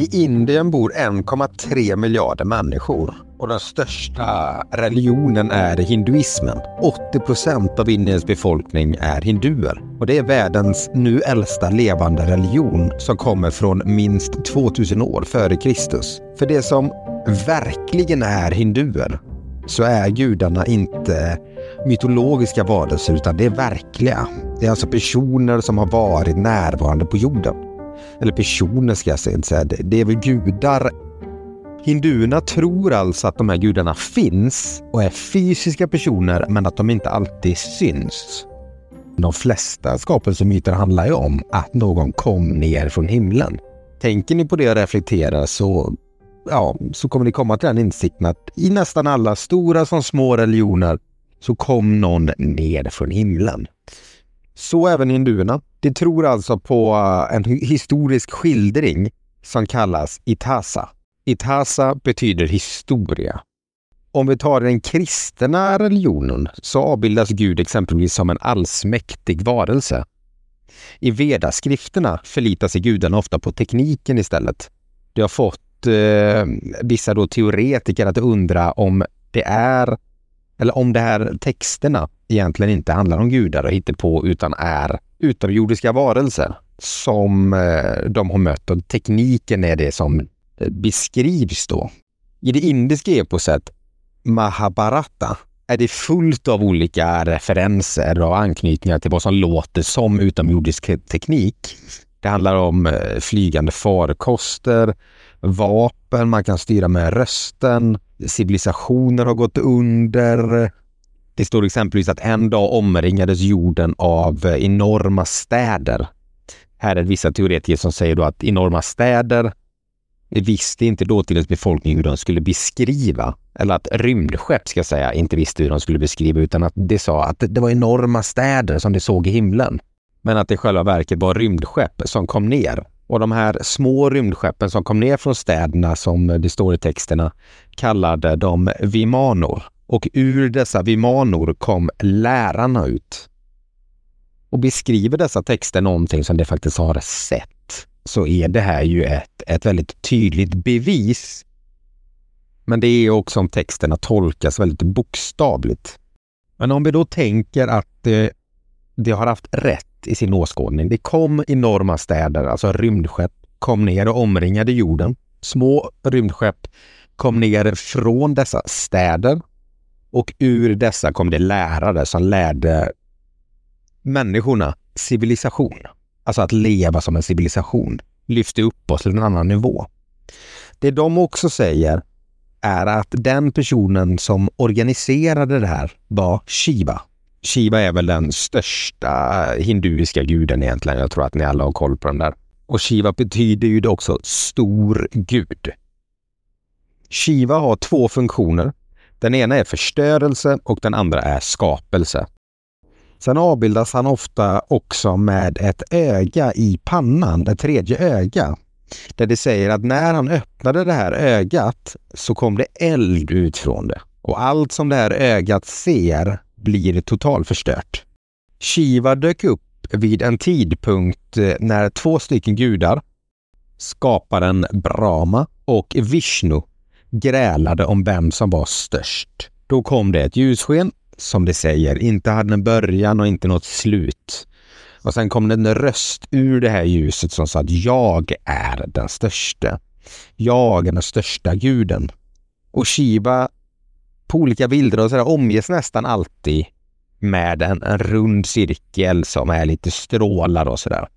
I Indien bor 1,3 miljarder människor och den största religionen är hinduismen. 80 procent av Indiens befolkning är hinduer och det är världens nu äldsta levande religion som kommer från minst 2000 år före Kristus. För det som verkligen är hinduer så är gudarna inte mytologiska varelser utan det är verkliga. Det är alltså personer som har varit närvarande på jorden. Eller personer ska jag säga, det är väl gudar. Hinduerna tror alltså att de här gudarna finns och är fysiska personer men att de inte alltid syns. De flesta skapelsemyter handlar ju om att någon kom ner från himlen. Tänker ni på det och reflekterar så, ja, så kommer ni komma till den insikten att i nästan alla stora som små religioner så kom någon ner från himlen. Så även hinduerna. De tror alltså på eh, en historisk skildring som kallas Itasa. Itasa betyder historia. Om vi tar den kristna religionen så avbildas Gud exempelvis som en allsmäktig varelse. I vedaskrifterna förlitar sig gudarna ofta på tekniken istället. Det har fått eh, vissa då teoretiker att undra om det är eller om de här texterna egentligen inte handlar om gudar och på utan är utomjordiska varelser som eh, de har mött och tekniken är det som eh, beskrivs då. I det indiska eposet Mahabharata är det fullt av olika referenser och anknytningar till vad som låter som utomjordisk teknik. Det handlar om eh, flygande farkoster, vapen man kan styra med rösten, civilisationer har gått under. Det står exempelvis att en dag omringades jorden av eh, enorma städer. Här är det vissa teoretiker som säger då att enorma städer visste inte dåtidens befolkning hur de skulle beskriva, eller att rymdskepp ska jag säga, inte visste hur de skulle beskriva, utan att det sa att det var enorma städer som de såg i himlen. Men att det i själva verket var rymdskepp som kom ner och de här små rymdskeppen som kom ner från städerna, som det står i texterna, kallade de vimanor. Och ur dessa vimanor kom lärarna ut. Och beskriver dessa texter någonting som de faktiskt har sett, så är det här ju ett, ett väldigt tydligt bevis. Men det är också om texterna tolkas väldigt bokstavligt. Men om vi då tänker att eh, de har haft rätt i sin åskådning. Det kom enorma städer, alltså rymdskepp, kom ner och omringade jorden. Små rymdskepp kom ner från dessa städer och ur dessa kom det lärare som lärde människorna civilisation. Alltså att leva som en civilisation. Lyfte upp oss till en annan nivå. Det de också säger är att den personen som organiserade det här var Shiva. Shiva är väl den största hinduiska guden egentligen. Jag tror att ni alla har koll på den där. Och Shiva betyder ju också stor gud. Shiva har två funktioner. Den ena är förstörelse och den andra är skapelse. Sen avbildas han ofta också med ett öga i pannan, det tredje öga. Där det säger att när han öppnade det här ögat så kom det eld ut från det. Och allt som det här ögat ser blir totalförstört. Shiva dök upp vid en tidpunkt eh, när två stycken gudar, skaparen Brahma och Vishnu, grälade om vem som var störst. Då kom det ett ljussken, som det säger, inte hade en början och inte något slut. Och sen kom det en röst ur det här ljuset som sa att jag är den största. Jag är den största guden. Och Shiva på olika bilder och sådär omges nästan alltid med en, en rund cirkel som är lite strålar och sådär.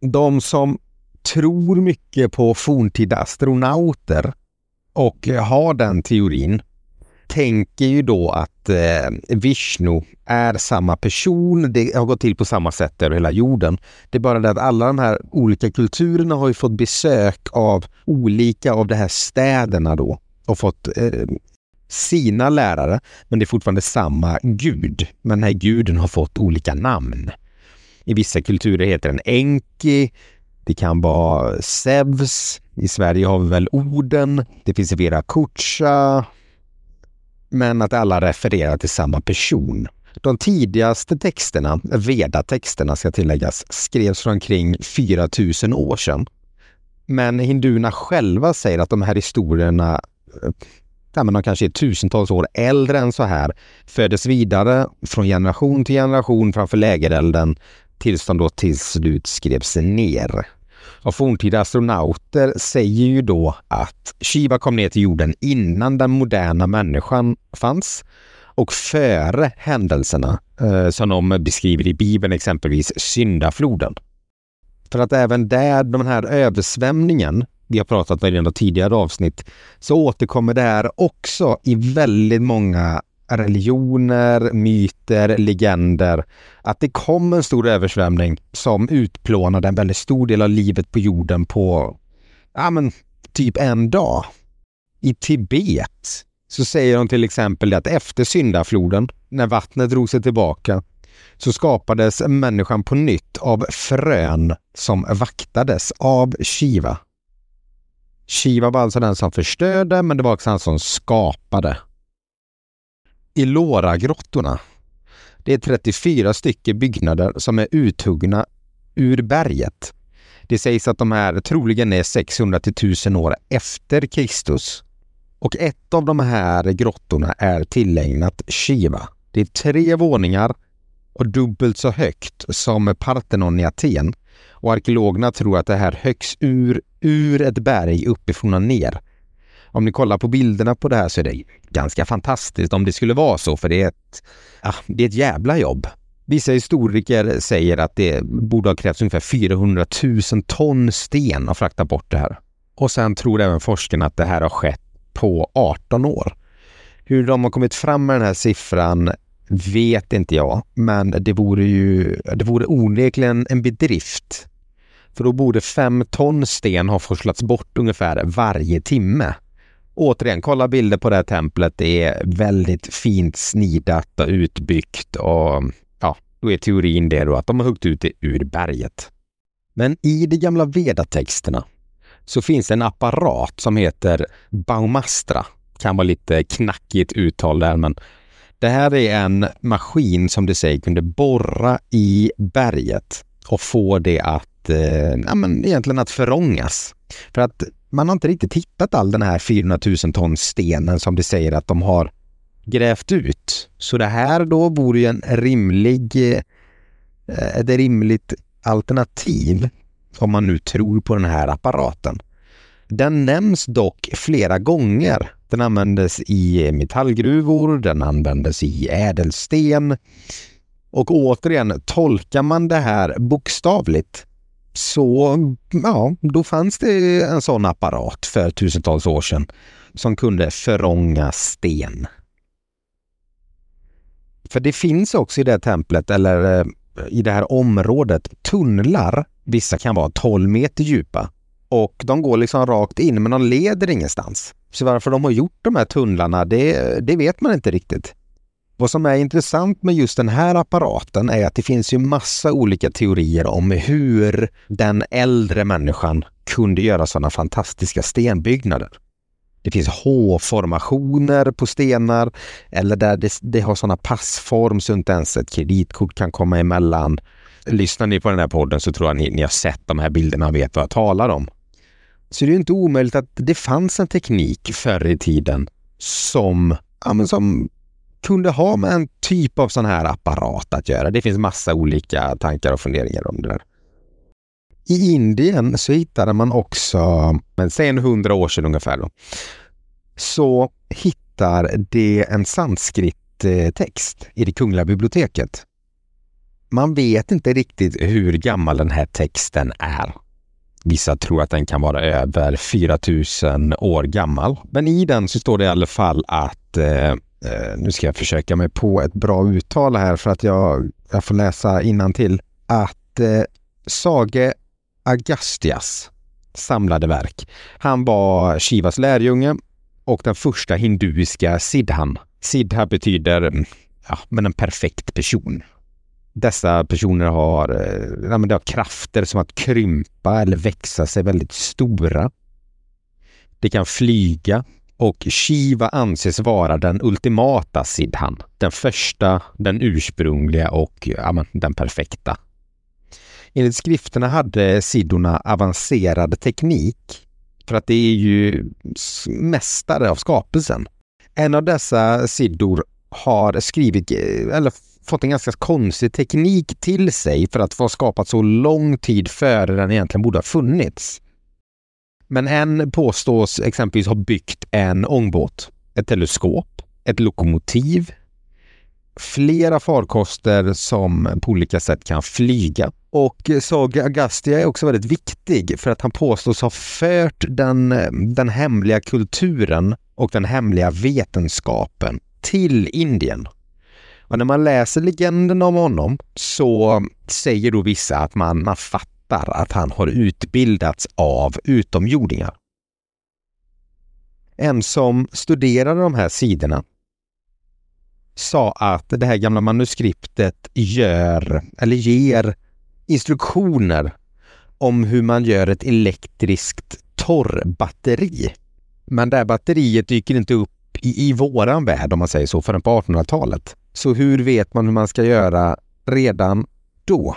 De som tror mycket på forntida astronauter och eh, har den teorin tänker ju då att eh, Vishnu är samma person. Det har gått till på samma sätt över hela jorden. Det är bara det att alla de här olika kulturerna har ju fått besök av olika av de här städerna då och fått eh, sina lärare, men det är fortfarande samma gud. Men den här guden har fått olika namn. I vissa kulturer heter den Enki, det kan vara Zeus. I Sverige har vi väl Oden. Det finns Vera Kucha, Men att alla refererar till samma person. De tidigaste texterna, Veda-texterna ska tilläggas, skrevs från omkring 4000 år sedan. Men hinduerna själva säger att de här historierna eh, ja, men de kanske är tusentals år äldre än så här, föddes vidare från generation till generation framför lägerelden tills de då till slut skrevs ner. Och forntida astronauter säger ju då att Shiva kom ner till jorden innan den moderna människan fanns och före händelserna eh, som de beskriver i Bibeln, exempelvis syndafloden. För att även där den här översvämningen vi har pratat om i tidigare avsnitt, så återkommer det här också i väldigt många religioner, myter, legender. Att det kom en stor översvämning som utplånade en väldigt stor del av livet på jorden på, ja men, typ en dag. I Tibet så säger de till exempel att efter syndafloden, när vattnet drog sig tillbaka, så skapades människan på nytt av frön som vaktades av Shiva. Shiva var alltså den som förstörde, men det var också han som skapade. Ilora-grottorna. Det är 34 stycken byggnader som är uthuggna ur berget. Det sägs att de här troligen är 600 till 1000 år efter Kristus. Och ett av de här grottorna är tillägnat Shiva. Det är tre våningar och dubbelt så högt som Parthenon i Aten. Och arkeologerna tror att det här högs ur, ur ett berg uppifrån och ner. Om ni kollar på bilderna på det här så är det ganska fantastiskt om det skulle vara så, för det är ett, ja, det är ett jävla jobb. Vissa historiker säger att det borde ha krävts ungefär 400 000 ton sten att frakta bort det här. Och sen tror även forskarna att det här har skett på 18 år. Hur de har kommit fram med den här siffran vet inte jag, men det vore ju det vore onekligen en bedrift. För då borde fem ton sten ha forslats bort ungefär varje timme. Återigen, kolla bilder på det här templet. Det är väldigt fint snidat och utbyggt och ja, då är teorin det då att de har huggit ut det ur berget. Men i de gamla vedatexterna så finns en apparat som heter Baumastra. Kan vara lite knackigt uttal där, men det här är en maskin som det säger kunde borra i berget och få det att, eh, ja, men egentligen att förångas. För att man har inte riktigt hittat all den här 400 000 ton stenen som det säger att de har grävt ut. Så det här då vore ju en rimlig, eh, ett rimligt alternativ om man nu tror på den här apparaten. Den nämns dock flera gånger den användes i metallgruvor, den användes i ädelsten. Och återigen, tolkar man det här bokstavligt så ja, då fanns det en sån apparat för tusentals år sedan som kunde förånga sten. För det finns också i det här templet, eller eh, i det här området, tunnlar. Vissa kan vara 12 meter djupa och de går liksom rakt in men de leder ingenstans. Så varför de har gjort de här tunnlarna, det, det vet man inte riktigt. Vad som är intressant med just den här apparaten är att det finns ju massa olika teorier om hur den äldre människan kunde göra sådana fantastiska stenbyggnader. Det finns H-formationer på stenar eller där det, det har sådana passform så inte ens ett kreditkort kan komma emellan. Lyssnar ni på den här podden så tror jag ni, ni har sett de här bilderna och vet vad jag talar om. Så det är inte omöjligt att det fanns en teknik förr i tiden som, ja, men som kunde ha med en typ av sån här apparat att göra. Det finns massa olika tankar och funderingar om det där. I Indien så hittade man också, men säg en hundra år sedan ungefär då, så hittar det en sanskrit-text i det kungliga biblioteket. Man vet inte riktigt hur gammal den här texten är. Vissa tror att den kan vara över 4000 år gammal. Men i den så står det i alla fall att eh, Eh, nu ska jag försöka mig på ett bra uttal här för att jag, jag får läsa till att eh, Sage Agastias samlade verk. Han var Shivas lärjunge och den första hinduiska siddhan. Siddha betyder mm, ja, men en perfekt person dessa personer har, eh, ja, men det har krafter som att krympa eller växa sig väldigt stora. Det kan flyga och Shiva anses vara den ultimata siddhan. Den första, den ursprungliga och ja, men, den perfekta. Enligt skrifterna hade siddorna avancerad teknik för att det är ju mästare av skapelsen. En av dessa siddor har skrivit, eh, eller fått en ganska konstig teknik till sig för att få skapat så lång tid före den egentligen borde ha funnits. Men en påstås exempelvis ha byggt en ångbåt, ett teleskop, ett lokomotiv, flera farkoster som på olika sätt kan flyga. Och Saga Agastia är också väldigt viktig för att han påstås ha fört den, den hemliga kulturen och den hemliga vetenskapen till Indien. Och när man läser legenden om honom så säger då vissa att man, man fattar att han har utbildats av utomjordingar. En som studerade de här sidorna sa att det här gamla manuskriptet gör, eller ger instruktioner om hur man gör ett elektriskt torrbatteri. Men det här batteriet dyker inte upp i, i våran värld om man säger så förrän på 1800-talet. Så hur vet man hur man ska göra redan då?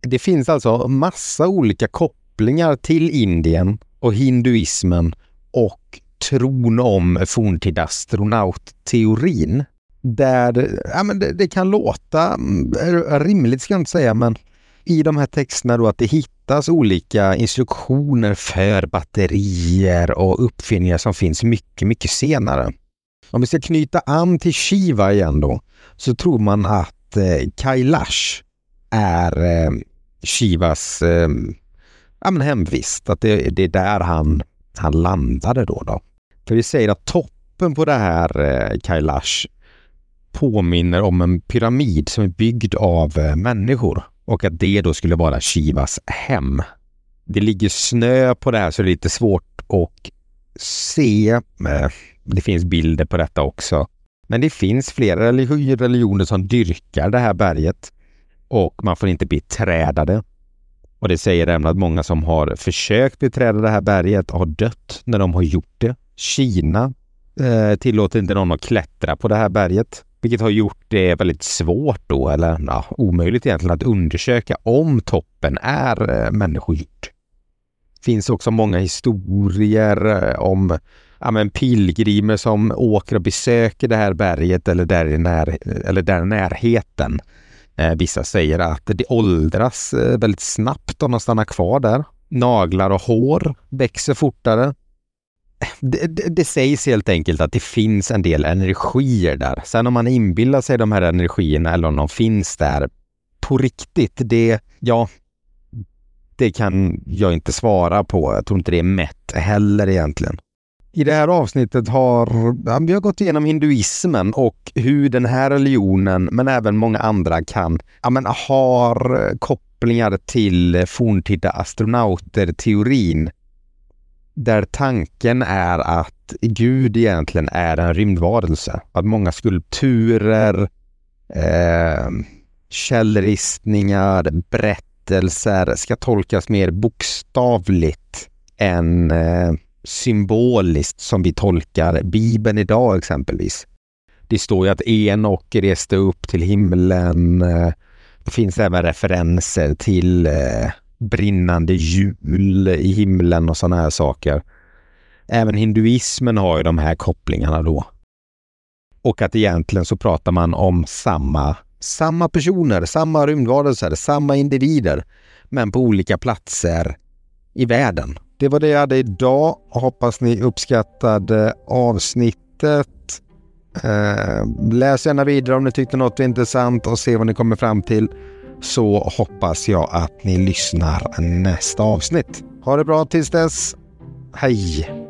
Det finns alltså massa olika kopplingar till Indien och hinduismen och tron om forntida astronautteorin. Där ja, men det, det, kan låta mm, rimligt, ska jag inte säga, men i de här texterna då att det hittas olika instruktioner för batterier och uppfinningar som finns mycket, mycket senare. Om vi ska knyta an till Shiva igen då, så tror man att eh, Kailash är eh, Shivas eh, ja, men hemvist. Att det, det, är där han, han landade då, då. För vi säger att toppen på det här eh, Kailash påminner om en pyramid som är byggd av eh, människor och att det då skulle vara Shivas hem. Det ligger snö på det här så det är lite svårt att se. Eh, det finns bilder på detta också. Men det finns flera religioner som dyrkar det här berget och man får inte bli trädade. Och det säger även att många som har försökt beträda det här berget har dött när de har gjort det. Kina eh, tillåter inte någon att klättra på det här berget, vilket har gjort det väldigt svårt då, eller ja, omöjligt egentligen, att undersöka om toppen är eh, människogjord. Det finns också många historier eh, om ja, men pilgrimer som åker och besöker det här berget eller där i, när, eller där i närheten. Eh, vissa säger att det åldras eh, väldigt snabbt om de stannar kvar där. Naglar och hår växer fortare. Eh, det, det, det, sägs helt enkelt att det finns en del energier där. Sen om man inbillar sig de här energierna eller om de finns där på riktigt, det, ja, det kan jag inte svara på. Jag tror inte det är mätt heller egentligen. I det här avsnittet har ja, vi har gått igenom hinduismen och hur den här religionen, men även många andra kan, ja, men har kopplingar till forntida astronauter-teorin. Där tanken är att Gud egentligen är en rymdvarelse. Att många skulpturer, eh, källristningar, berättelser ska tolkas mer bokstavligt än eh, symboliskt som vi tolkar Bibeln idag exempelvis. Det står ju att Enok reste upp till himlen. Eh, det finns även referenser till eh, brinnande hjul i himlen och sådana här saker. Även hinduismen har ju de här kopplingarna då. Och att egentligen så pratar man om samma, samma personer, samma rymdvarelser, samma individer, men på olika platser i världen. Det var det jag hade idag. Hoppas ni uppskattade avsnittet. Eh, läs gärna vidare om ni tyckte något var intressant och se vad ni kommer fram till. Så hoppas jag att ni lyssnar nästa avsnitt. Ha det bra tills dess. Hej!